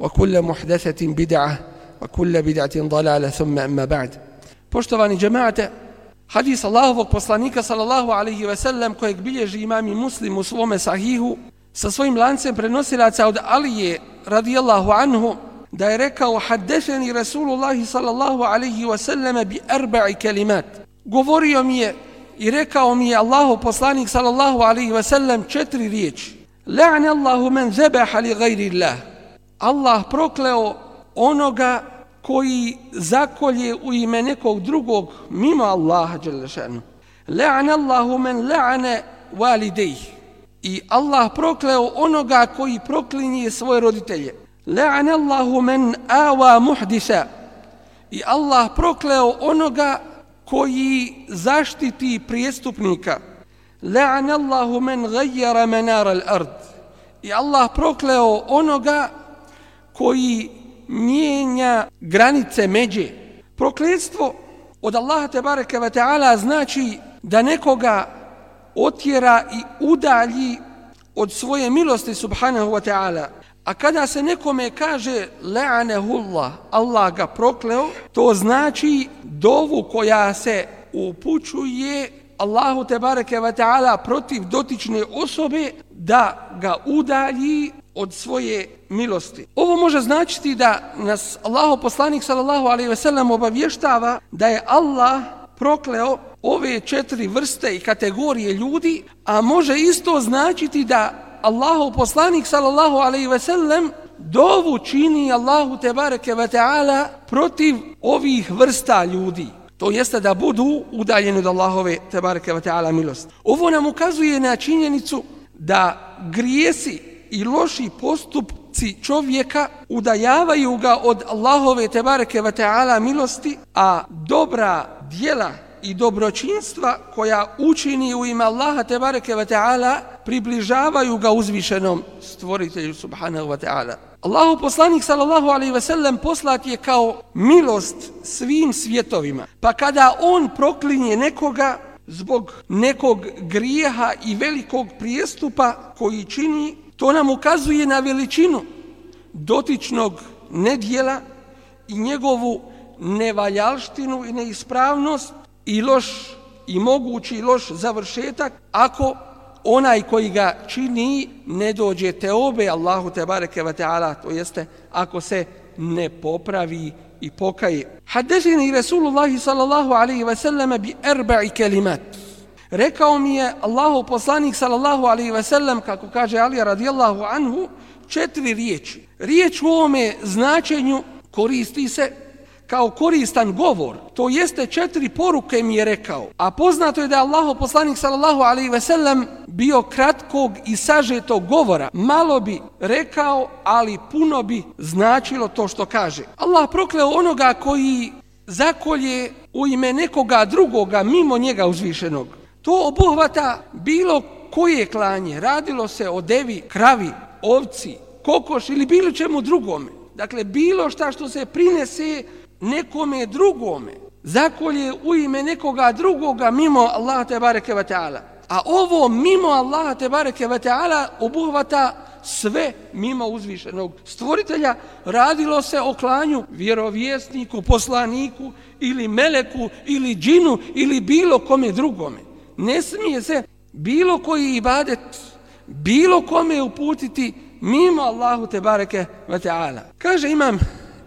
وكل محدثة بدعة وكل بدعة ضلالة ثم أما بعد بوشتواني جماعة حديث الله وقصانيك صلى الله عليه وسلم كويك بيج إمام مسلم وصومة صحيح سسويم لانسن برنوسلا تساود علي رضي الله عنه دايركا وحدثني رسول الله صلى الله عليه وسلم بأربع كلمات قفوري يومي i rekao mi je Allahu poslanik sallallahu alaihi wasallam četiri riječi. La'an Allahu man zebaha li gajri Allah. Allah prokleo onoga koji zakolje u ime nekog drugog mimo Allaha Đelešanu. La'ne Allahu men le'ane walidejh. I Allah prokleo onoga koji proklinje svoje roditelje. La'ne Allahu men awa muhdisa. I Allah prokleo onoga koji zaštiti prijestupnika. La'ne Allahu men gajjara menara al-ard. I Allah prokleo onoga koji mijenja granice međe. Prokletstvo od Allaha te bareke ve taala znači da nekoga otjera i udalji od svoje milosti subhanahu wa ta'ala. A kada se nekome kaže la'anehullah, Allah ga prokleo, to znači dovu koja se upućuje Allahu te bareke ve taala protiv dotične osobe da ga udalji od svoje milosti. Ovo može značiti da nas Allaho poslanik sallallahu alejhi ve sellem obavještava da je Allah prokleo ove četiri vrste i kategorije ljudi, a može isto značiti da Allahov poslanik sallallahu alejhi ve sellem dovu čini Allahu te bareke ve taala protiv ovih vrsta ljudi. To jeste da budu udaljeni od Allahove te bareke ve taala milosti. Ovo nam ukazuje na činjenicu da grijesi i loši postupci čovjeka udajavaju ga od Allahove tebareke ve taala milosti, a dobra djela i dobročinstva koja učini u ime Allaha tebareke ve taala približavaju ga uzvišenom stvoritelju subhanahu wa ta'ala. Allahu poslanik sallallahu alejhi ve sellem poslat je kao milost svim svjetovima. Pa kada on proklinje nekoga zbog nekog grijeha i velikog prijestupa koji čini, To nam ukazuje na veličinu dotičnog nedjela i njegovu nevaljalštinu i neispravnost i loš i mogući loš završetak ako onaj koji ga čini ne dođe te obe Allahu te bareke ve taala to jeste ako se ne popravi i pokaje. Hadesini Rasulullah sallallahu alejhi ve sellem bi arba'i kalimat Rekao mi je Allahu poslanik sallallahu alaihi ve sellem, kako kaže Ali radijallahu anhu, četiri riječi. Riječ u ovome značenju koristi se kao koristan govor. To jeste četiri poruke mi je rekao. A poznato je da je Allahu poslanik sallallahu alaihi ve sellem bio kratkog i sažetog govora. Malo bi rekao, ali puno bi značilo to što kaže. Allah prokleo onoga koji zakolje u ime nekoga drugoga mimo njega uzvišenog. To obuhvata bilo koje klanje. Radilo se o devi, kravi, ovci, kokoš ili bilo čemu drugome. Dakle, bilo šta što se prinese nekome drugome. Zakolje u ime nekoga drugoga mimo Allaha te bareke ve taala. A ovo mimo Allaha te bareke ve taala obuhvata sve mimo uzvišenog stvoritelja. Radilo se o klanju vjerovjesniku, poslaniku ili meleku ili džinu ili bilo kome drugome ne smije se bilo koji ibadet bilo kome uputiti mimo Allahu te bareke ve taala kaže imam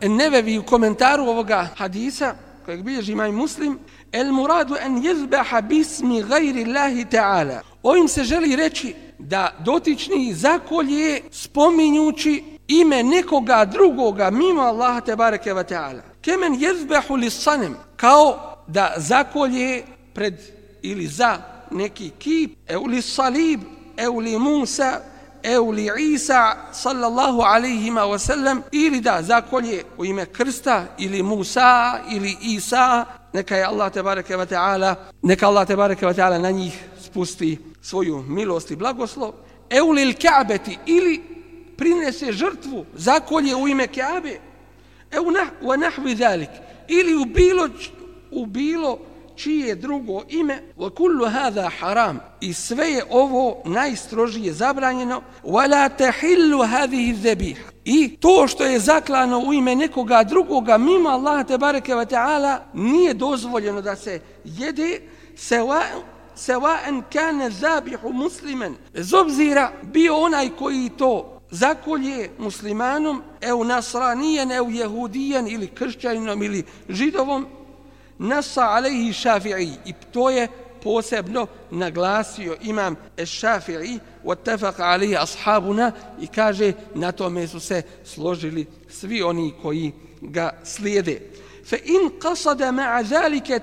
Nevevi u komentaru ovoga hadisa kojeg bilježi imam muslim, el muradu en jezbeha bismi gajri Allahi ta'ala. Ovim se želi reći da dotični zakolje spominjući ime nekoga drugoga mimo Allaha te bareke ve taala. Kemen yezbahu lis-sanem kao da zakolje pred ili za neki kip euli salib euli Musa euli Isa sallallahu alejhi ve sellem, ili da zakolje u ime krsta ili Musa ili Isa neka je Allah te bareke ve taala neka Allah te bareke ve taala na njih spusti svoju milost i blagoslov. Ev li ili prinese žrtvu, zakolje u ime Kaabe, e nah, nahvi zalik, ili u bilo, u bilo čije drugo ime, wa kullu hadha haram, i sve je ovo najstrožije zabranjeno, wa la tahillu hadhihi zabih. I to što je zaklano u ime nekoga drugoga mimo Allaha te bareke ve taala nije dozvoljeno da se jede se sawa'an kana zabihu musliman. Bez obzira bio onaj koji to zakolje muslimanom, ev nasranijen, ev jehudijen ili kršćaninom ili židovom, nasa alejhi šafi'i. I to je posebno naglasio imam šafi'i, wattafaq عليه ashabuna i kaže na tome su se složili svi oni koji ga slijede. Fa in qasada ma'a zalika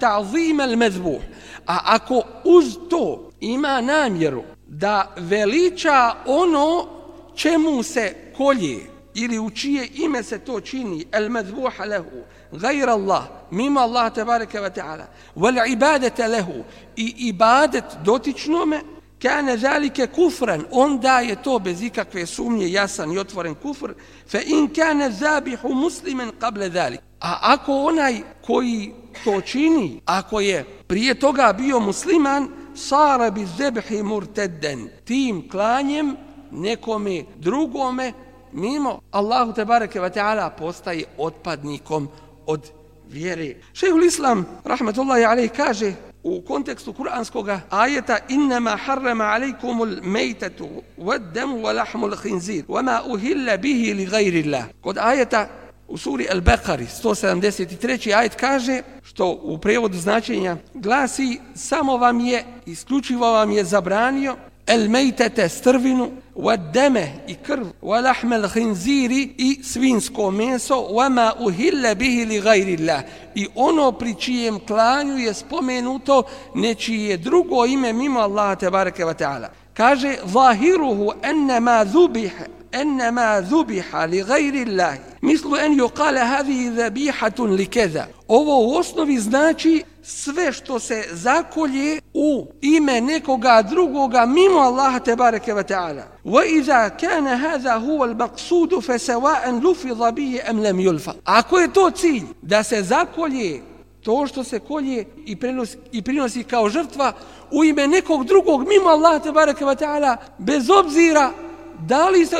ta'zim al-madhbuh. A ako uz to ima namjeru da veliča ono čemu se kolje ili u čije ime se to čini el medbuha lahu gajra Allah mimo Allah tebareke wa ta'ala. Wal ibadete lehu i ibadet dotičnome kane zalike kufran onda je to bez ikakve sumnje jasan i otvoren kufr fe in kane zabihu muslimen kable zalik. A ako onaj koji to čini ako je prije toga bio musliman sara bi zebhi murtedden tim klanjem nekome drugome mimo Allahu te bareke ve taala postaje otpadnikom od vjere. Šejhul Islam rahmetullahi alejhi kaže u kontekstu kuranskog ajeta innama harrama alaykumul maytatu wad-damu wa lahmul khinzir wama uhilla bihi li gajrillah. Kod ajeta u suri Al-Baqari 173. ajet kaže što u prevodu značenja glasi samo vam je isključivo vam je zabranio el mejtete strvinu, wa deme i krv, wa lahme khinziri i svinsko meso, wa ma uhille bihi li gajrillah. I ono pri čijem klanju je spomenuto nečije drugo ime mimo Allaha te bareke wa ta'ala. Kaže, zahiruhu enne ma zubihe, enne ma zubiha li gajrillah. Mislu en ju kale havi zabihatun li keza. Ovo u osnovi znači sve što se zakolje u ime nekoga drugoga mimo Allaha te bareke ve taala. Wa iza kana hadha huwa al-maqsud fa sawa'an lufidha bihi am lam yulfa. Ako je to cilj da se zakolje to što se kolje i prenosi i prinosi kao žrtva u ime nekog drugog mimo Allaha te bareke ve taala bez obzira da li, se,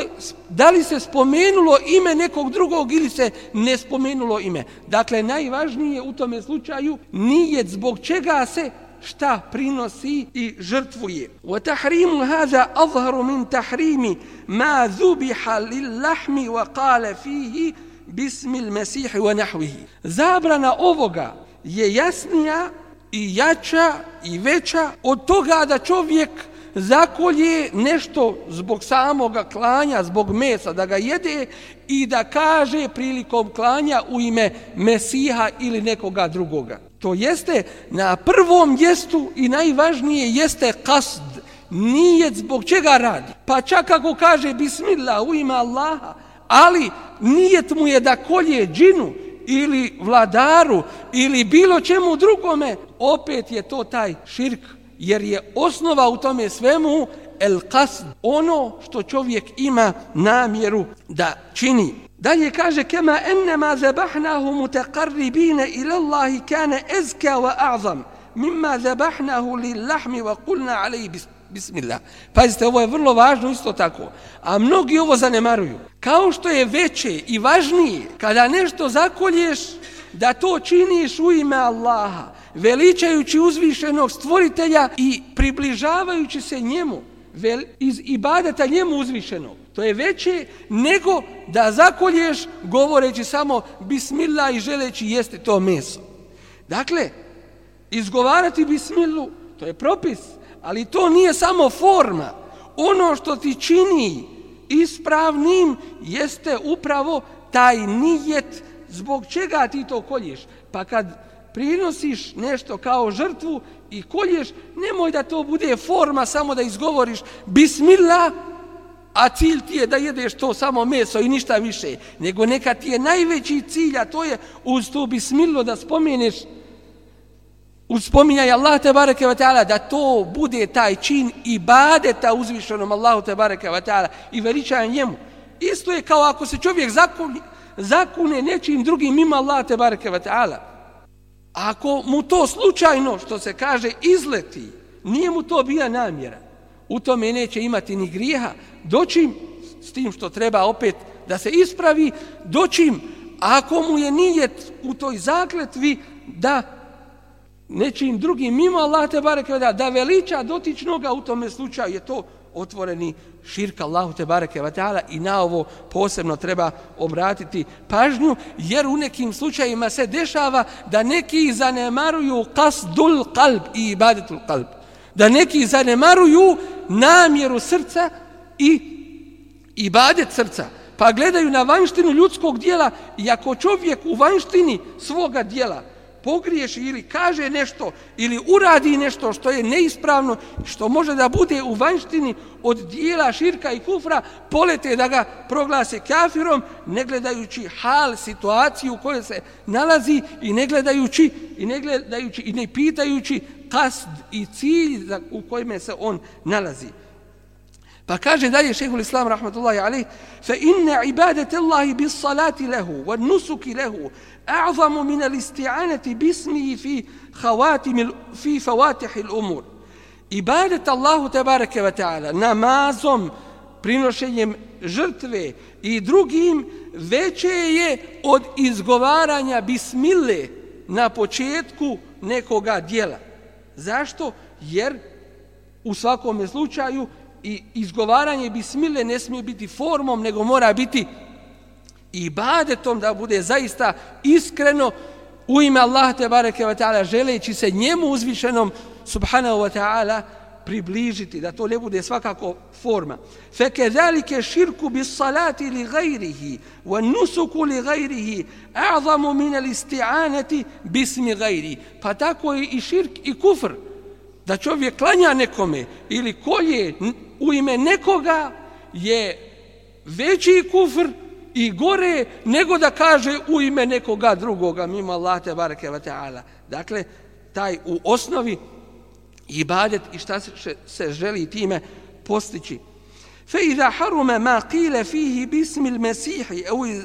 da li se spomenulo ime nekog drugog ili se ne spomenulo ime. Dakle, najvažnije u tome slučaju nije zbog čega se šta prinosi i žrtvuje. Wa tahrimu hada azharu min tahrimi ma zubiha lil lahmi wa qala fihi bismil wa nahvihi. Zabrana ovoga je jasnija i jača i veća od toga da čovjek zakolje nešto zbog samoga klanja, zbog mesa, da ga jede i da kaže prilikom klanja u ime Mesiha ili nekoga drugoga. To jeste na prvom mjestu i najvažnije jeste kasd, nije zbog čega radi. Pa čak ako kaže Bismillah u ime Allaha, ali nijet mu je da kolje džinu ili vladaru ili bilo čemu drugome, opet je to taj širk jer je osnova u tome svemu el qasd, ono što čovjek ima namjeru da čini. Dalje kaže kema ennema zabahnahu mutaqarribina ila Allahi kana azka wa a'zam mimma zabahnahu lil lahmi wa qulna alayhi bismillah. Pazite, ovo je vrlo važno isto tako. A mnogi ovo zanemaruju. Kao što je veće i važnije kada nešto zakolješ da to činiš u ime Allaha, veličajući uzvišenog stvoritelja i približavajući se njemu vel, iz ibadeta njemu uzvišenog. To je veće nego da zakolješ govoreći samo bismillah i želeći jesti to meso. Dakle, izgovarati bismilu, to je propis, ali to nije samo forma. Ono što ti čini ispravnim jeste upravo taj nijet zbog čega ti to kolješ. Pa kad prinosiš nešto kao žrtvu i kolješ, nemoj da to bude forma samo da izgovoriš bismillah, a cilj ti je da jedeš to samo meso i ništa više, nego neka ti je najveći cilj, a to je uz to bismillo da spomeneš uz spominjaj Allah te bareke ve taala da to bude taj čin ibadeta uzvišenom Allahu te bareke ve taala i veličajan njemu. Isto je kao ako se čovjek zakune, zakune nečim drugim mimo Allah te bareke ve taala ako mu to slučajno što se kaže izleti nije mu to bila namjera u tome neće imati ni grijeha doćim s tim što treba opet da se ispravi doćim ako mu je nijet u toj zakletvi da nečim drugim mimo Allah te bareke da, da veliča dotičnoga u tome slučaju je to otvoreni širka Allahu te bareke ve taala i na ovo posebno treba obratiti pažnju jer u nekim slučajevima se dešava da neki zanemaruju qasdul qalb i ibadetul qalb. Da neki zanemaruju namjeru srca i ibadet srca. Pa gledaju na vanštinu ljudskog dijela i ako čovjek u vanštini svoga dijela pogriješi ili kaže nešto ili uradi nešto što je neispravno, što može da bude u vanštini od dijela širka i kufra, polete da ga proglase kafirom, ne gledajući hal, situaciju u kojoj se nalazi i ne gledajući i ne, gledajući, i ne pitajući kasd i cilj u kojime se on nalazi. Pa kaže dalje šehhul islam rahmatullahi alaih fa inna ibadete Allahi bis salati lehu wa nusuki lehu a'zamu min al isti'anati bismihi fi khawatim fi fawatih al umur ibadet Allahu tebareke ve taala namazom prinošenjem žrtve i drugim veće je od izgovaranja bismile na početku nekoga dijela. Zašto? Jer u svakom slučaju i izgovaranje bismile ne smije biti formom, nego mora biti ibadetom da bude zaista iskreno u ime Allaha te bareke ve taala želeći se njemu uzvišenom subhanahu wa ta'ala približiti da to ne bude svakako forma. Fe kezalike shirku bis salati li ghayrihi wa nusuku li ghayrihi a'zamu min al isti'anati bismi ghairi pa tako i širk i kufr da čovjek klanja nekome ili kolje u ime nekoga je veći kufr i gore nego da kaže u ime nekoga drugoga mimo Allah te bareke ve taala. Dakle taj u osnovi ibadet i šta se, se želi time postići. Fa iza haruma ma qila fihi bismi al-masih aw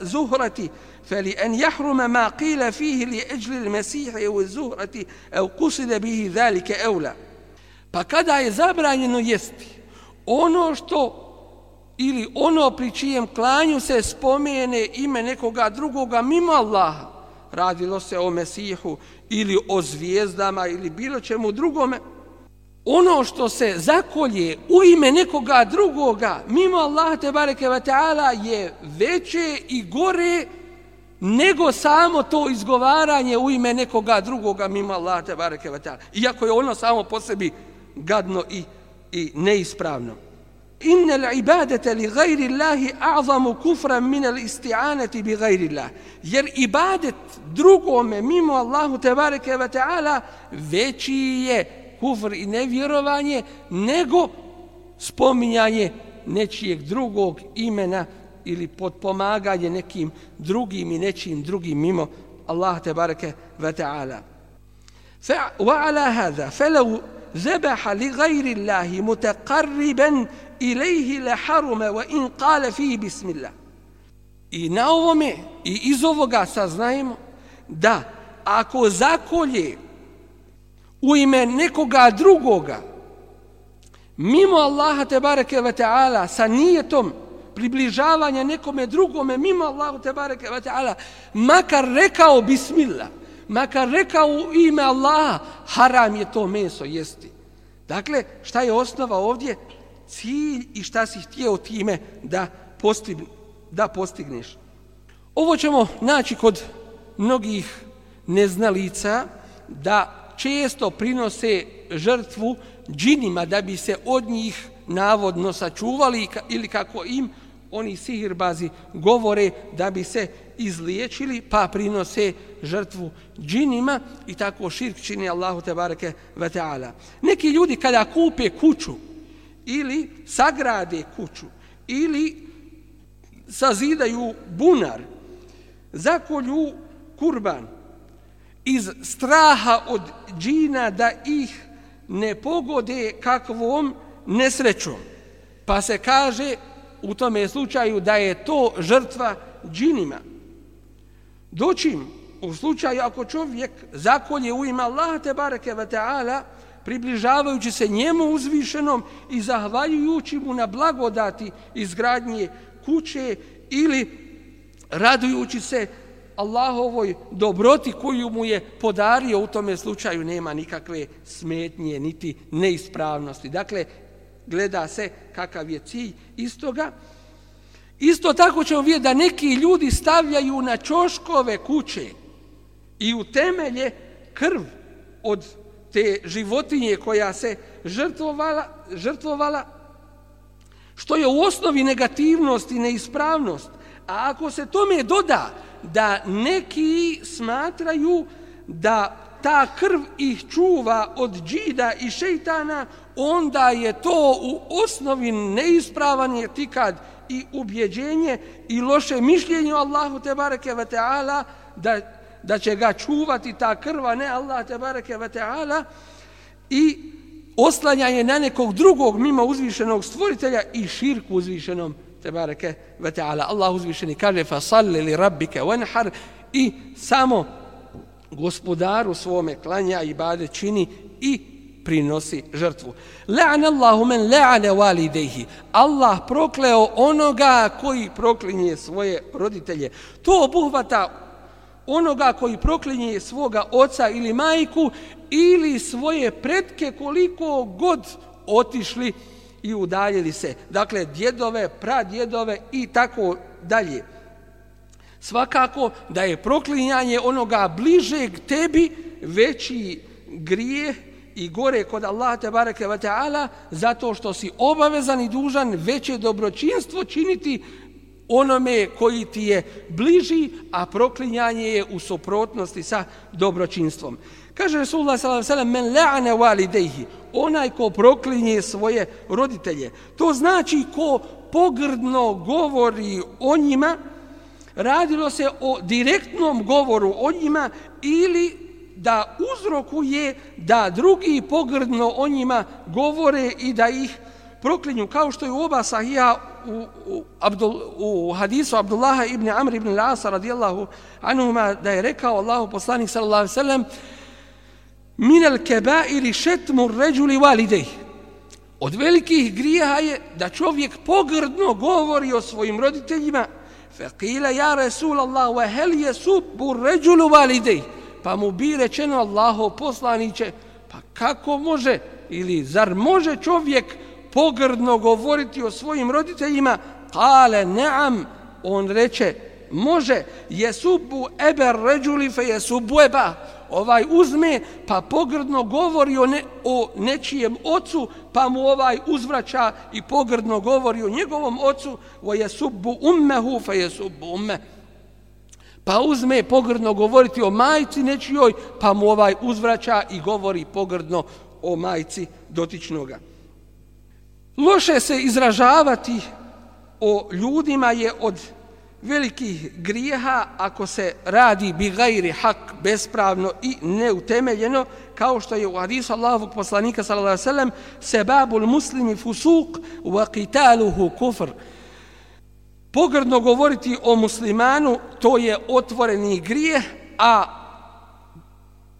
zuhrati فلأن يحرم ما قيل فيه لأجل المسيح والزهرة أو قصد به ذلك أولى Pa kada je zabranjeno jesti ono što ili ono pri čijem klanju se spomene ime nekoga drugoga mimo Allaha, radilo se o Mesihu ili o zvijezdama ili bilo čemu drugome, ono što se zakolje u ime nekoga drugoga mimo Allaha te bareke ve taala je veće i gore nego samo to izgovaranje u ime nekoga drugoga mimo Allaha te bareke ve taala. Iako je ono samo po sebi gadno i i neispravno inna al-ibadata li ghayri Allahi a'zamu kufran min al-isti'anati bi ghayri Allah jer ibadet drugome mimo Allahu tebareke ve taala veći je kufr i nevjerovanje nego spominjanje nečijeg drugog imena ili podpomaganje nekim drugim i nečim drugim mimo Allah tebareke ve taala. Fa wa ala hadha falau ذبح لغير الله متقربا mutaqarriban ilayhi la قال wa in qala bismillah. I na ovome i iz ovoga saznajemo da ako zakolje u ime nekoga drugoga mimo Allaha te bareke ve taala sa nijetom približavanja nekome drugome mimo Allahu te bareke ve taala makar rekao bismillah makar rekao u ime Allaha haram je to meso jesti dakle šta je osnova ovdje cilj i šta si htio time da, postign, da postigneš. Ovo ćemo naći kod mnogih neznalica da često prinose žrtvu džinima da bi se od njih navodno sačuvali ili kako im oni sihirbazi govore da bi se izliječili pa prinose žrtvu džinima i tako širk čini Allahu te bareke ve taala. Neki ljudi kada kupe kuću ili sagrade kuću ili sazidaju bunar, zakolju kurban iz straha od džina da ih ne pogode kakvom nesrećom. Pa se kaže u tome slučaju da je to žrtva džinima. Doćim u slučaju ako čovjek zakolje u ime Allaha te bareke ve taala približavajući se njemu uzvišenom i zahvaljujući mu na blagodati izgradnje kuće ili radujući se Allahovoj dobroti koju mu je podario u tome slučaju nema nikakve smetnje niti neispravnosti. Dakle, gleda se kakav je cilj istoga. Isto tako ćemo vidjeti da neki ljudi stavljaju na čoškove kuće i u temelje krv od te životinje koja se žrtvovala, žrtvovala što je u osnovi negativnost i neispravnost. A ako se tome doda da neki smatraju da ta krv ih čuva od džida i šeitana, onda je to u osnovi neispravan je tikad i ubjeđenje i loše mišljenje Allahu te bareke ve taala da da će ga čuvati ta krva ne Allah te bareke ve taala i oslanjanje na nekog drugog mimo uzvišenog stvoritelja i širku uzvišenom te bareke ve taala Allah uzvišeni kaže fa salli li rabbika wanhar. I samo gospodaru svome klanja i bade čini i prinosi žrtvu. La'an Allahu men la'ana walidayhi. Allah prokleo onoga koji proklinje svoje roditelje. To obuhvata onoga koji proklinje svoga oca ili majku ili svoje pretke koliko god otišli i udaljili se. Dakle, djedove, pradjedove i tako dalje. Svakako da je proklinjanje onoga bližeg tebi veći grije i gore kod Allaha te bareke ve taala zato što si obavezan i dužan veće dobročinstvo činiti onome koji ti je bliži, a proklinjanje je u suprotnosti sa dobročinstvom. Kaže Resulullah sallallahu alejhi ve sellem men la'ana walidayhi, onaj ko proklinje svoje roditelje. To znači ko pogrdno govori o njima, radilo se o direktnom govoru o njima ili da uzrokuje da drugi pogrdno o njima govore i da ih proklinju, kao što je u oba sahija u, u, Abdul, u hadisu Abdullaha ibn Amr ibn Lasa radijallahu anuhuma da je rekao Allahu poslanik sallallahu alaihi sallam minel kebairi šetmu ređuli validej Od velikih grijeha je da čovjek pogrdno govori o svojim roditeljima Fekile ja Resul Allah wa hel je subu ređulu validej. Pa mu bi rečeno Allaho poslaniće, pa kako može ili zar može čovjek pogrdno govoriti o svojim roditeljima? Kale neam, on reče, može, jesubu eber ređuli fe jesubu eba ovaj uzme pa pogrdno govori o, ne, o nečijem ocu, pa mu ovaj uzvraća i pogrdno govori o njegovom ocu, o jesubu ummehu, fe jesubu umme. Pa uzme pogrdno govoriti o majci nečijoj, pa mu ovaj uzvraća i govori pogrdno o majci dotičnoga. Loše se izražavati o ljudima je od velikih grijeha ako se radi bi gajri hak bespravno i neutemeljeno kao što je u hadisu Allahovog poslanika sallallahu alejhi ve sellem sebabul muslimi fusuk wa qitaluhu kufr. Pogrdno govoriti o muslimanu to je otvoreni grijeh a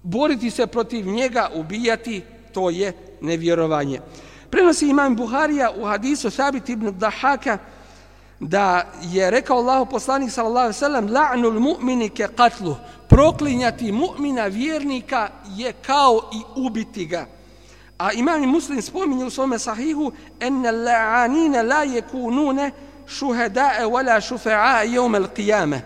boriti se protiv njega ubijati to je nevjerovanje. Prenosi imam Buharija u hadisu Sabit ibn Dahaka da je rekao Allahu poslanik sallallahu alejhi ve sellem la'nul mu'mini ke qatlu. Proklinjati mu'mina vjernika je kao i ubiti ga. A imam muslim spominje u svome sahihu en la'anina la yakununa shuhada'a wala shufa'a yawm al-qiyamah.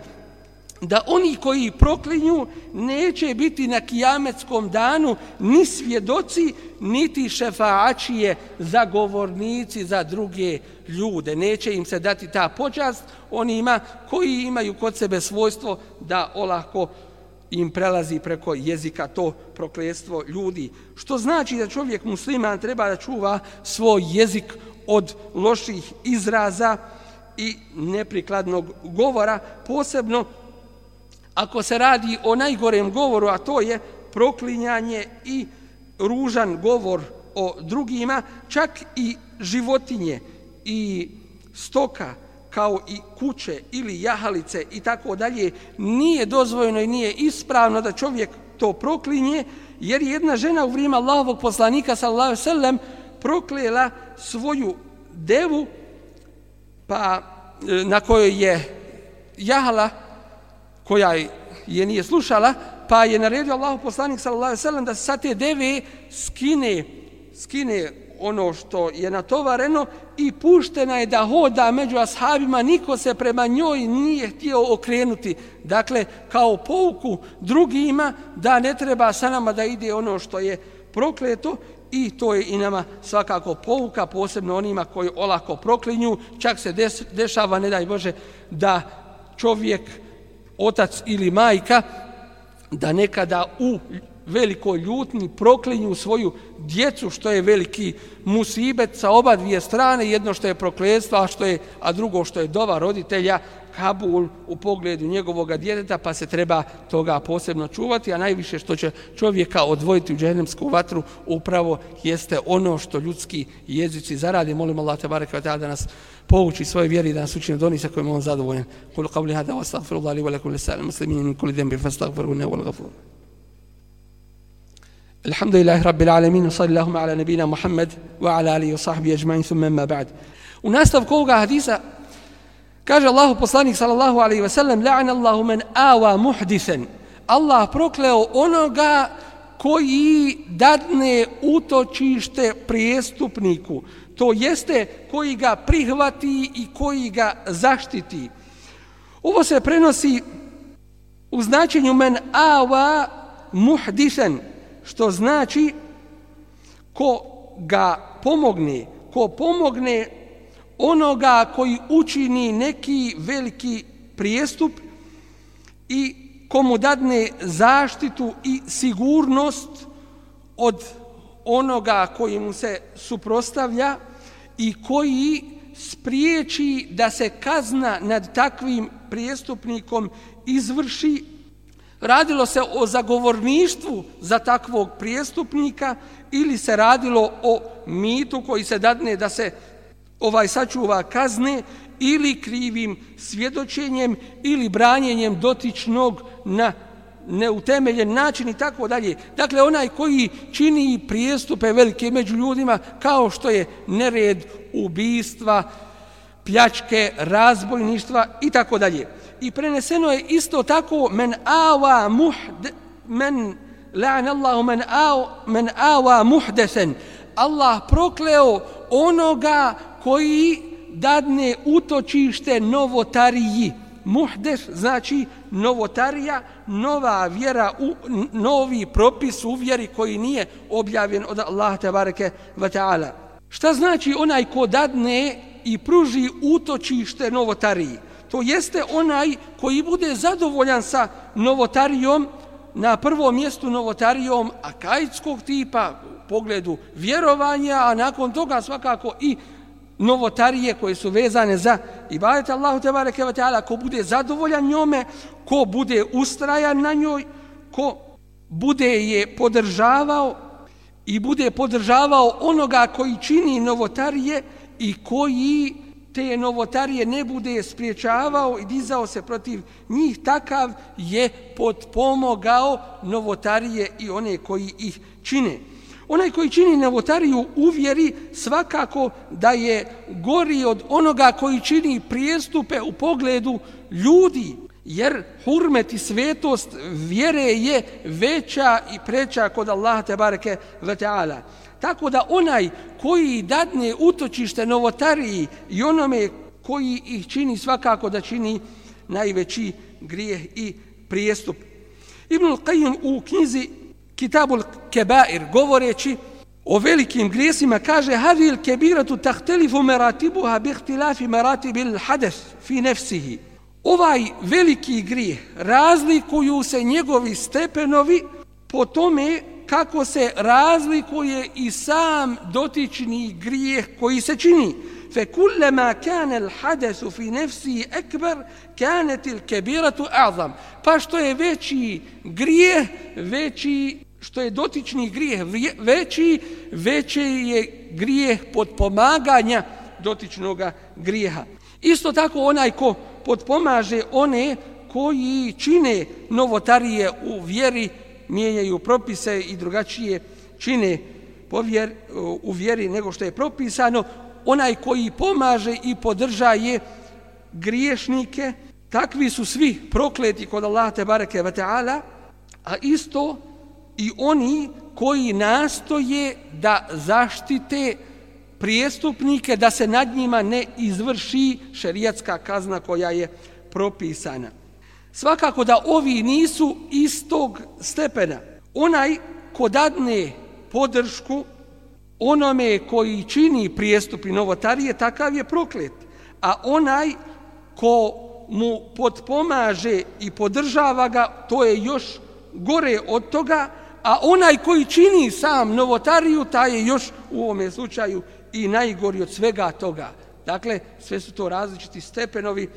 Da oni koji proklinju neće biti na kijametskom danu ni svjedoci, niti šefaačije zagovornici za druge ljude. Neće im se dati ta počast onima koji imaju kod sebe svojstvo da olako im prelazi preko jezika to proklestvo ljudi. Što znači da čovjek musliman treba da čuva svoj jezik od loših izraza i neprikladnog govora, posebno ako se radi o najgorem govoru, a to je proklinjanje i ružan govor o drugima, čak i životinje i stoka, kao i kuće ili jahalice i tako dalje, nije dozvojeno i nije ispravno da čovjek to proklinje, jer jedna žena u vrijeme Allahovog poslanika, sallallahu sellem proklela svoju devu, pa e, na kojoj je jahala, koja je nije slušala, pa je naredio Allahu poslanik, sallallahu sallam, da se sa te deve skine, skine ono što je natovareno i puštena je da hoda među ashabima, niko se prema njoj nije htio okrenuti. Dakle, kao pouku drugima da ne treba sa nama da ide ono što je prokleto i to je i nama svakako pouka, posebno onima koji olako proklinju. Čak se dešava, ne daj Bože, da čovjek, otac ili majka, da nekada u veliko ljutni proklinju svoju djecu, što je veliki musibet sa oba dvije strane, jedno što je prokletstvo, a, što je, a drugo što je dova roditelja, Kabul u pogledu njegovog djeteta, pa se treba toga posebno čuvati, a najviše što će čovjeka odvojiti u džehennemsku vatru upravo jeste ono što ljudski jezici zaradi. Molim Allah te barek da nas povuči svoje vjeri da nas učine doni sa kojim on zadovoljen. Kulu qavli hada wa astaghfirullah li wa lakum lisa'al muslimin min kulli dhanbin fastaghfiruhu innahu huwal ghafur. الحمد لله رب العالمين وصلى اللهم على نبينا محمد وعلى آله وصحبه أجمعين ثم ما بعد وناستف كوغا حديثا Kaže Allahu poslanik sallallahu alaihi ve sellem La'an Allahu men awa muhdisen Allah prokleo onoga koji dadne utočište prijestupniku to jeste koji ga prihvati i koji ga zaštiti. Ovo se prenosi u značenju men awa muhdisen što znači ko ga pomogne ko pomogne onoga koji učini neki veliki prijestup i komu dadne zaštitu i sigurnost od onoga koji mu se suprostavlja i koji spriječi da se kazna nad takvim prijestupnikom izvrši. Radilo se o zagovorništvu za takvog prijestupnika ili se radilo o mitu koji se dadne da se ovaj sačuva kazne ili krivim svjedočenjem ili branjenjem dotičnog na neutemeljen način i tako dalje. Dakle, onaj koji čini prijestupe velike među ljudima kao što je nered, ubistva, pljačke, razbojništva i tako dalje i preneseno je isto tako men awa muhd men la'an Allahu men aw men awa muhdesen Allah prokleo onoga koji dadne utočište novotariji. Muhdes znači novotarija nova vjera u novi propis u vjeri koji nije objavljen od Allaha te bareke ve taala. Šta znači onaj ko dadne i pruži utočište novotariji? To jeste onaj koji bude zadovoljan sa novotarijom, na prvom mjestu novotarijom akajskog tipa u pogledu vjerovanja, a nakon toga svakako i novotarije koje su vezane za ibadet Allahu te bareke ve taala ko bude zadovoljan njome ko bude ustrajan na njoj ko bude je podržavao i bude podržavao onoga koji čini novotarije i koji te novotarije ne bude spriječavao i dizao se protiv njih, takav je potpomogao novotarije i one koji ih čine. Onaj koji čini novotariju uvjeri svakako da je gori od onoga koji čini prijestupe u pogledu ljudi. Jer hurmet i svetost vjere je veća i preća kod Allaha te bareke ve taala. Tako da onaj koji dadne utočište novotariji i onome koji ih čini svakako da čini najveći grijeh i prijestup. Ibn Qayyim u knjizi Kitabul Kebair govoreći o velikim grijesima kaže hadil kebiratu tahtelifu meratibuha bihtilafi meratibil hades fi nefsihi. Ovaj veliki grijeh razlikuju se njegovi stepenovi po tome kako se razlikuje i sam dotični grijeh koji se čini. Fe kullama kane al hadesu fi nefsi ekber, kane til kebiratu azam. Pa što je veći grijeh, veći što je dotični grijeh veći, veći je grijeh podpomaganja dotičnog grijeha. Isto tako onaj ko podpomaže one koji čine novotarije u vjeri, mijenjaju propise i drugačije čine povjer, u vjeri nego što je propisano, onaj koji pomaže i podržaje griješnike, takvi su svi prokleti kod Allaha te bareke ve taala, a isto i oni koji nastoje da zaštite prijestupnike, da se nad njima ne izvrši šerijatska kazna koja je propisana. Svakako da ovi nisu istog stepena. Onaj ko dadne podršku onome koji čini prijestup i novotarije, takav je proklet. A onaj ko mu podpomaže i podržava ga, to je još gore od toga, a onaj koji čini sam novotariju, taj je još u ovom slučaju i najgori od svega toga. Dakle, sve su to različiti stepenovi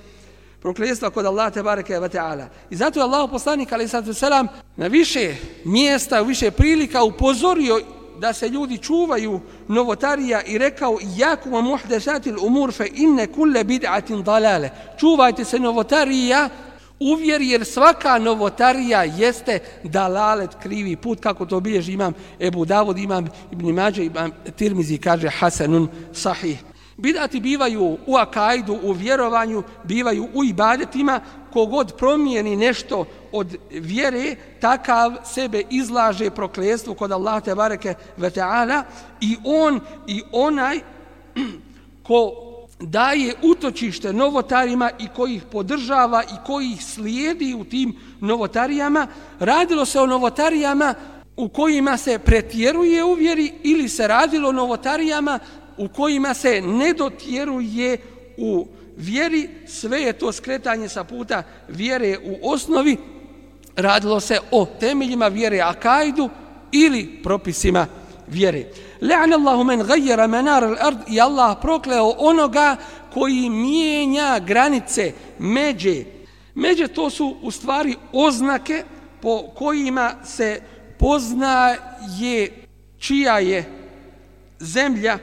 prokljestva kod Allah te bareke ve taala. I zato je Allah poslanik ali sad selam na više mjesta, u više prilika upozorio da se ljudi čuvaju novotarija i rekao yakum muhdesatil umur fa inna kull bid'atin dalale. Čuvajte se novotarija uvjeri jer svaka novotarija jeste dalalet krivi put kako to bilježi imam Ebu Davud, imam Ibn Mađe, imam Tirmizi kaže Hasanun Sahih. Bidati bivaju u akajdu, u vjerovanju, bivaju u ibadetima, kogod promijeni nešto od vjere, takav sebe izlaže proklestvu kod Allah te bareke ve ta'ala i on i onaj ko daje utočište novotarima i koji ih podržava i koji ih slijedi u tim novotarijama, radilo se o novotarijama u kojima se pretjeruje u vjeri ili se radilo o novotarijama u kojima se ne dotjeruje u vjeri, sve je to skretanje sa puta vjere u osnovi, radilo se o temeljima vjere akajdu ili propisima vjere. Le'an Allahu men gajjera menar al-ard i Allah prokleo onoga koji mijenja granice, međe. Međe to su u stvari oznake po kojima se poznaje čija je zemlja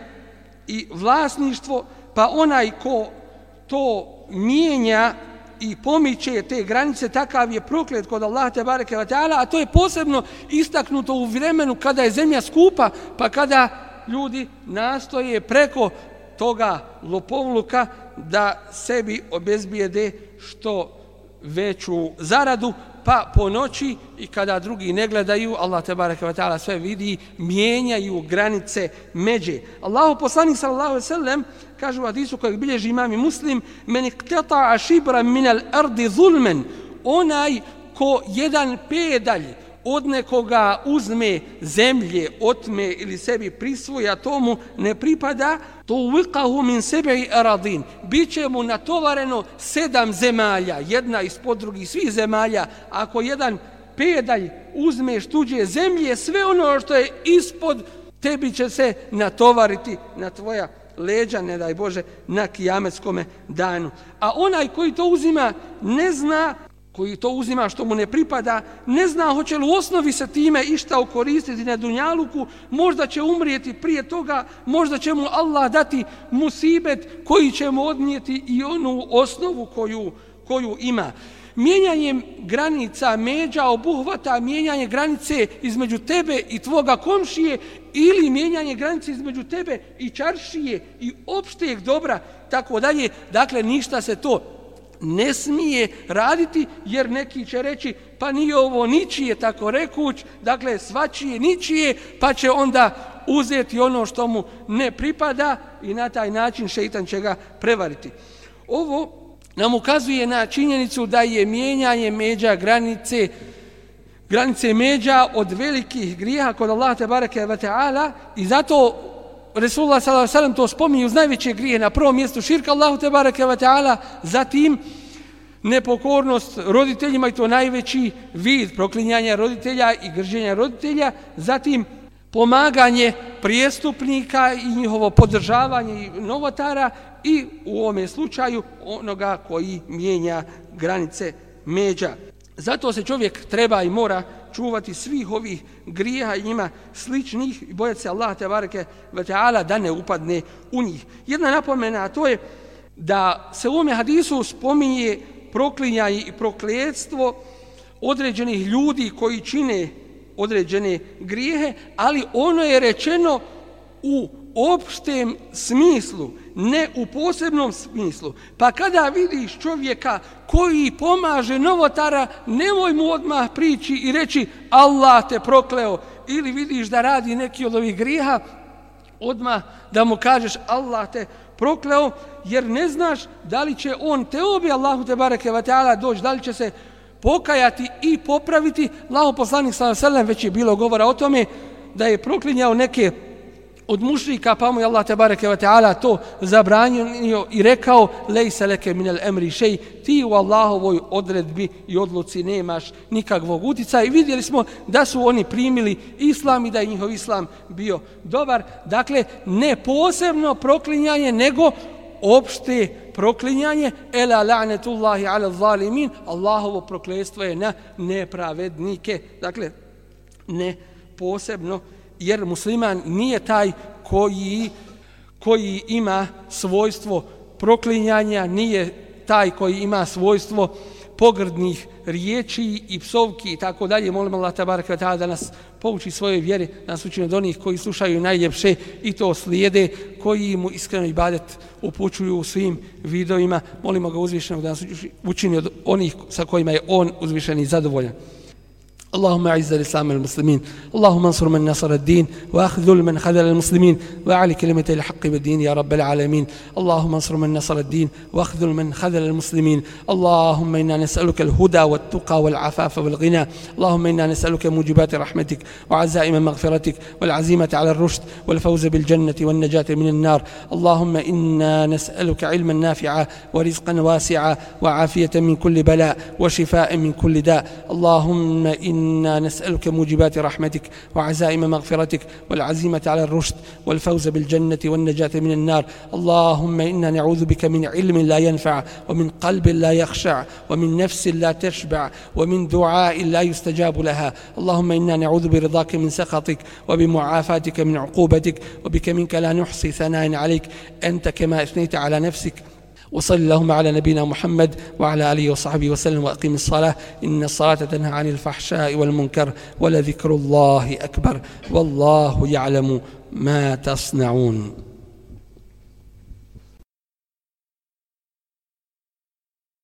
i vlasništvo, pa onaj ko to mijenja i pomiče te granice, takav je proklet kod Allaha te bareke ve taala, a to je posebno istaknuto u vremenu kada je zemlja skupa, pa kada ljudi nastoje preko toga lopovluka da sebi obezbijede što veću zaradu, pa po noći i kada drugi ne gledaju, Allah te bareke ve taala sve vidi, mijenjaju granice međe. Allahu poslanik sallallahu alejhi ve sellem kaže u hadisu kojeg bilježi imam i muslim, men iqtata shibran min al-ardi zulman, onaj ko jedan pedalj od nekoga uzme zemlje, otme ili sebi prisvoja, tomu ne pripada, to uvikahu min sebi aradin. Biće mu natovareno sedam zemalja, jedna ispod drugih svih zemalja. Ako jedan pedalj uzmeš tuđe zemlje, sve ono što je ispod tebi će se natovariti na tvoja leđa, ne daj Bože, na kijametskom danu. A onaj koji to uzima ne zna koji to uzima što mu ne pripada, ne zna hoće li u osnovi se time išta ukoristiti na dunjaluku, možda će umrijeti prije toga, možda će mu Allah dati musibet koji će mu odnijeti i onu osnovu koju, koju ima. Mijenjanjem granica međa obuhvata mijenjanje granice između tebe i tvoga komšije ili mijenjanje granice između tebe i čaršije i opšteg dobra, tako dalje. Dakle, ništa se to ne smije raditi jer neki će reći pa nije ovo ničije tako rekuć, dakle svačije ničije pa će onda uzeti ono što mu ne pripada i na taj način šeitan će ga prevariti. Ovo nam ukazuje na činjenicu da je mijenjanje međa granice granice međa od velikih grijeha kod Allaha te bareke ve taala i zato Resulullah sallallahu alejhi ve sellem to spominje uz najveće grije na prvom mjestu širka Allahu te bareke ve taala zatim nepokornost roditeljima i to najveći vid proklinjanja roditelja i grženja roditelja zatim pomaganje prijestupnika i njihovo podržavanje novotara i u ovome slučaju onoga koji mijenja granice međa. Zato se čovjek treba i mora čuvati svih ovih grijeha i njima sličnih i bojati se Allah te bareke ve taala da ne upadne u njih. Jedna napomena to je da se u ovome hadisu spominje proklinjanje i prokletstvo određenih ljudi koji čine određene grijehe, ali ono je rečeno u opštem smislu, ne u posebnom smislu. Pa kada vidiš čovjeka koji pomaže novotara, nemoj mu odmah prići i reći Allah te prokleo. Ili vidiš da radi neki od ovih griha, odmah da mu kažeš Allah te prokleo, jer ne znaš da li će on te obi Allahu te bareke wa ta'ala doći, da li će se pokajati i popraviti. Allaho poslanik sallallahu alejhi već je bilo govora o tome da je proklinjao neke od mušrika, pa mu je Allah tebareke ve taala to zabranio i rekao lejsa leke min al amri shay ti u Allahovoj odredbi i odluci nemaš nikakvog uticaja i vidjeli smo da su oni primili islam i da je njihov islam bio dobar. Dakle ne posebno proklinjanje nego opšte proklinjanje. Ela la'netullahi ala zalimin. Allahovo prokletstvo je na nepravednike. Dakle ne posebno jer musliman nije taj koji koji ima svojstvo proklinjanja, nije taj koji ima svojstvo pogrdnih riječi i psovki i tako dalje. Molim Allah tabaraka ta'ala da nas pouči svoje vjere, da nas učine od onih koji slušaju najljepše i to slijede, koji mu iskreno ibadet upućuju u svim vidovima. Molimo ga uzvišenog da nas učini od onih sa kojima je on uzvišen i zadovoljan. اللهم اعز الإسلام والمسلمين اللهم انصر من نصر الدين واخذل من خذل المسلمين واعلي كلمة الحق بالدين يا رب العالمين. اللهم انصر من نصر الدين واخذل من خذل المسلمين. اللهم إنا نسألك الهدى والتقى والعفاف والغنى. اللهم إنا نسألك موجبات رحمتك وعزائم مغفرتك والعزيمة على الرشد والفوز بالجنة والنجاة من النار. اللهم إنا نسألك علما نافعا ورزقا واسعا وعافية من كل بلاء وشفاء من كل داء. اللهم إنا إنا نسألك موجبات رحمتك وعزائم مغفرتك والعزيمة على الرشد والفوز بالجنة والنجاة من النار. اللهم إنا نعوذ بك من علم لا ينفع ومن قلب لا يخشع ومن نفس لا تشبع ومن دعاء لا يستجاب لها. اللهم إنا نعوذ برضاك من سخطك وبمعافاتك من عقوبتك وبك منك لا نحصي ثناء عليك. أنت كما أثنيت على نفسك وصل اللهم على نبينا محمد وعلى آله وصحبه وسلم وأقيم الصلاة. إن الصلاة تنهى عن الفحشاء والمنكر ولذكر الله أكبر. والله يعلم ما تصنعون.